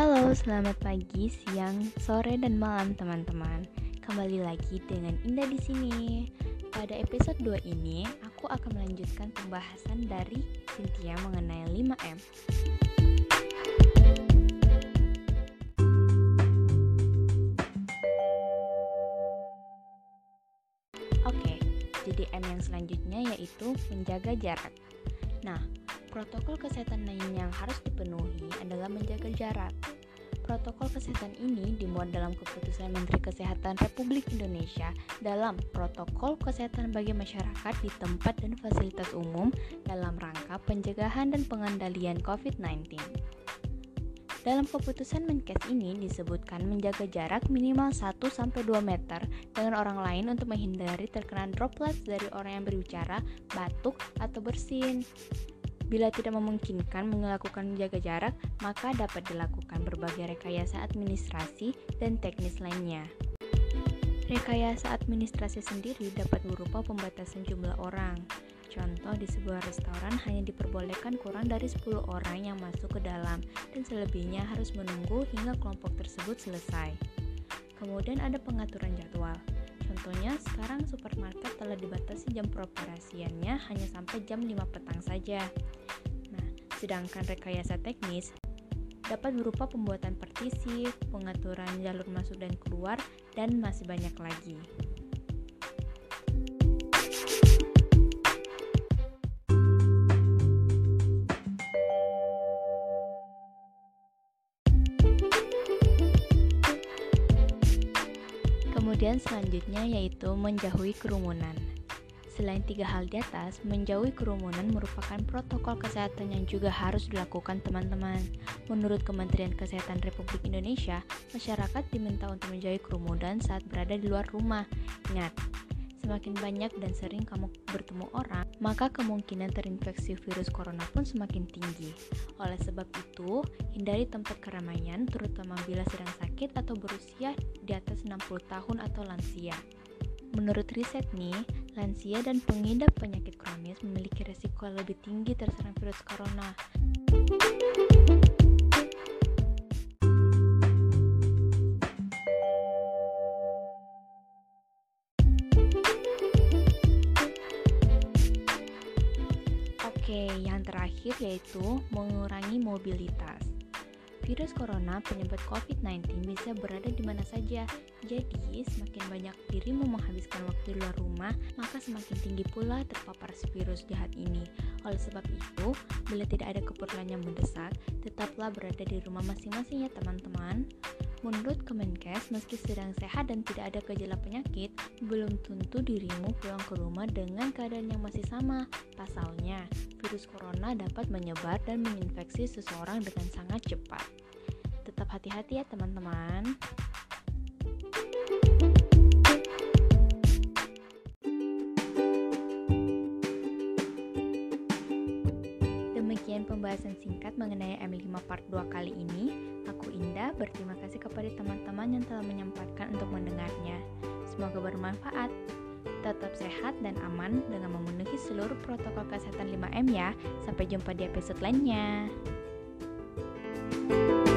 Halo, selamat pagi, siang, sore, dan malam teman-teman. Kembali lagi dengan Indah di sini. Pada episode 2 ini, aku akan melanjutkan pembahasan dari Cynthia mengenai 5M. Oke, jadi M yang selanjutnya yaitu menjaga jarak. Nah, Protokol kesehatan lain yang harus dipenuhi adalah menjaga jarak. Protokol kesehatan ini dimuat dalam keputusan Menteri Kesehatan Republik Indonesia dalam Protokol Kesehatan bagi Masyarakat di tempat dan fasilitas umum dalam rangka pencegahan dan pengendalian COVID-19. Dalam keputusan Menkes ini disebutkan menjaga jarak minimal 1-2 meter dengan orang lain untuk menghindari terkena droplets dari orang yang berbicara, batuk, atau bersin. Bila tidak memungkinkan melakukan jaga jarak, maka dapat dilakukan berbagai rekayasa administrasi dan teknis lainnya. Rekayasa administrasi sendiri dapat berupa pembatasan jumlah orang. Contoh di sebuah restoran hanya diperbolehkan kurang dari 10 orang yang masuk ke dalam dan selebihnya harus menunggu hingga kelompok tersebut selesai. Kemudian ada pengaturan jadwal. Contohnya, sekarang supermarket telah dibatasi jam peroperasiannya hanya sampai jam 5 petang saja. Nah, sedangkan rekayasa teknis dapat berupa pembuatan partisi, pengaturan jalur masuk dan keluar, dan masih banyak lagi. Kemudian selanjutnya yaitu menjauhi kerumunan. Selain tiga hal di atas, menjauhi kerumunan merupakan protokol kesehatan yang juga harus dilakukan teman-teman. Menurut Kementerian Kesehatan Republik Indonesia, masyarakat diminta untuk menjauhi kerumunan saat berada di luar rumah. Ingat, semakin banyak dan sering kamu bertemu orang, maka kemungkinan terinfeksi virus corona pun semakin tinggi. Oleh sebab itu, hindari tempat keramaian terutama bila sedang sakit atau berusia di atas 60 tahun atau lansia. Menurut riset nih, lansia dan pengidap penyakit kronis memiliki resiko lebih tinggi terserang virus corona. Oke, yang terakhir yaitu mengurangi mobilitas. Virus corona penyebab COVID-19 bisa berada di mana saja. Jadi, semakin banyak dirimu menghabiskan waktu di luar rumah, maka semakin tinggi pula terpapar virus jahat ini. Oleh sebab itu, bila tidak ada keperluan yang mendesak, tetaplah berada di rumah masing-masing ya teman-teman. Menurut Kemenkes, meski sedang sehat dan tidak ada gejala penyakit, belum tentu dirimu pulang ke rumah dengan keadaan yang masih sama. Pasalnya, virus corona dapat menyebar dan menginfeksi seseorang dengan sangat cepat. Tetap hati-hati ya teman-teman. Pembahasan singkat mengenai M5 Part 2 kali ini. Aku Indah, berterima kasih kepada teman-teman yang telah menyempatkan untuk mendengarnya. Semoga bermanfaat. Tetap sehat dan aman dengan memenuhi seluruh protokol kesehatan 5M ya. Sampai jumpa di episode lainnya. thank you